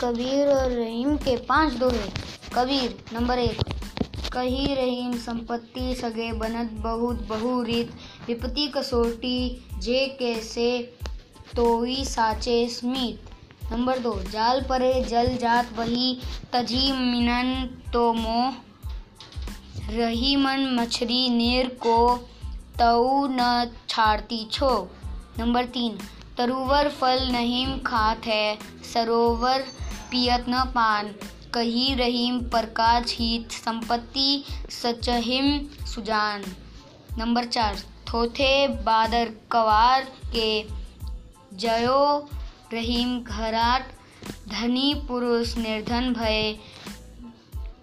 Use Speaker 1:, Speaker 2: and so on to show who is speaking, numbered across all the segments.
Speaker 1: कबीर और रहीम के पाँच दोहे। कबीर, नंबर एक। कही रहीम, संपत्ति सगे बनत, बहुत बहु रीत विपत्ति कसोटी, जे कैसे तोई साचे स्मित। नंबर दो, जाल परे जल जात वही, तजी मिनन तो मोह। रही मन मछली नीर को तऊ न छाड़ती छो। नंबर तीन तरुवर फल नहीं खात है, सरोवर पियत न पान। कही रहीम प्रकाश हित, संपत्ति सचहिम सुजान। नंबर चार, थोथे बादर कवार के, जयो रहीम घराट, धनी पुरुष निर्धन भय,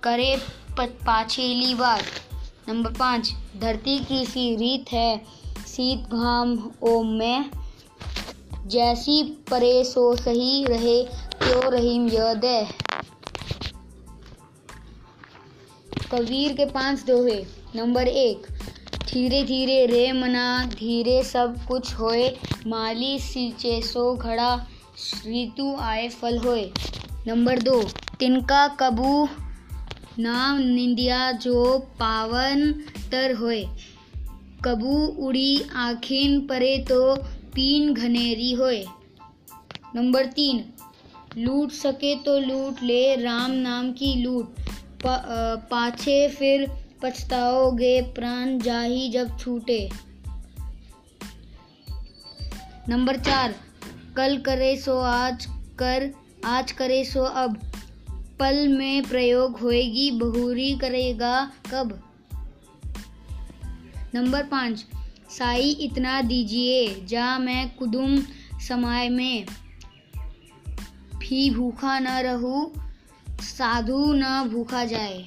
Speaker 1: करे पाछेली बात। नंबर पाँच, धरती की सी रीत है शीत घाम ओम में जैसी परे सो सही रहे, क्यों रहीम यह दे कबीर के पाँच दोहे। नंबर एक, धीरे धीरे रे मना, धीरे सब कुछ होए, माली सींचे सो घड़ा, ऋतु आए फल होए। नंबर दो, तिनका कबू, नाम निंदिया जो पावन तर होए। कबू उड़ी आखिन परे तो पीन घनेरी होए। नंबर तीन, लूट सके तो लूट ले, राम नाम की लूट। पाछे फिर पछताओगे, प्राण जाही जब छूटे। नंबर चार, कल करे सो आज कर, आज करे सो अब। पल में प्रयोग होएगी, बहुरी करेगा कब। नंबर पाँच साई इतना दीजिए, जा मैं कुदुम समय में। भी भूखा न रहूँ, साधु न भूखा जाए।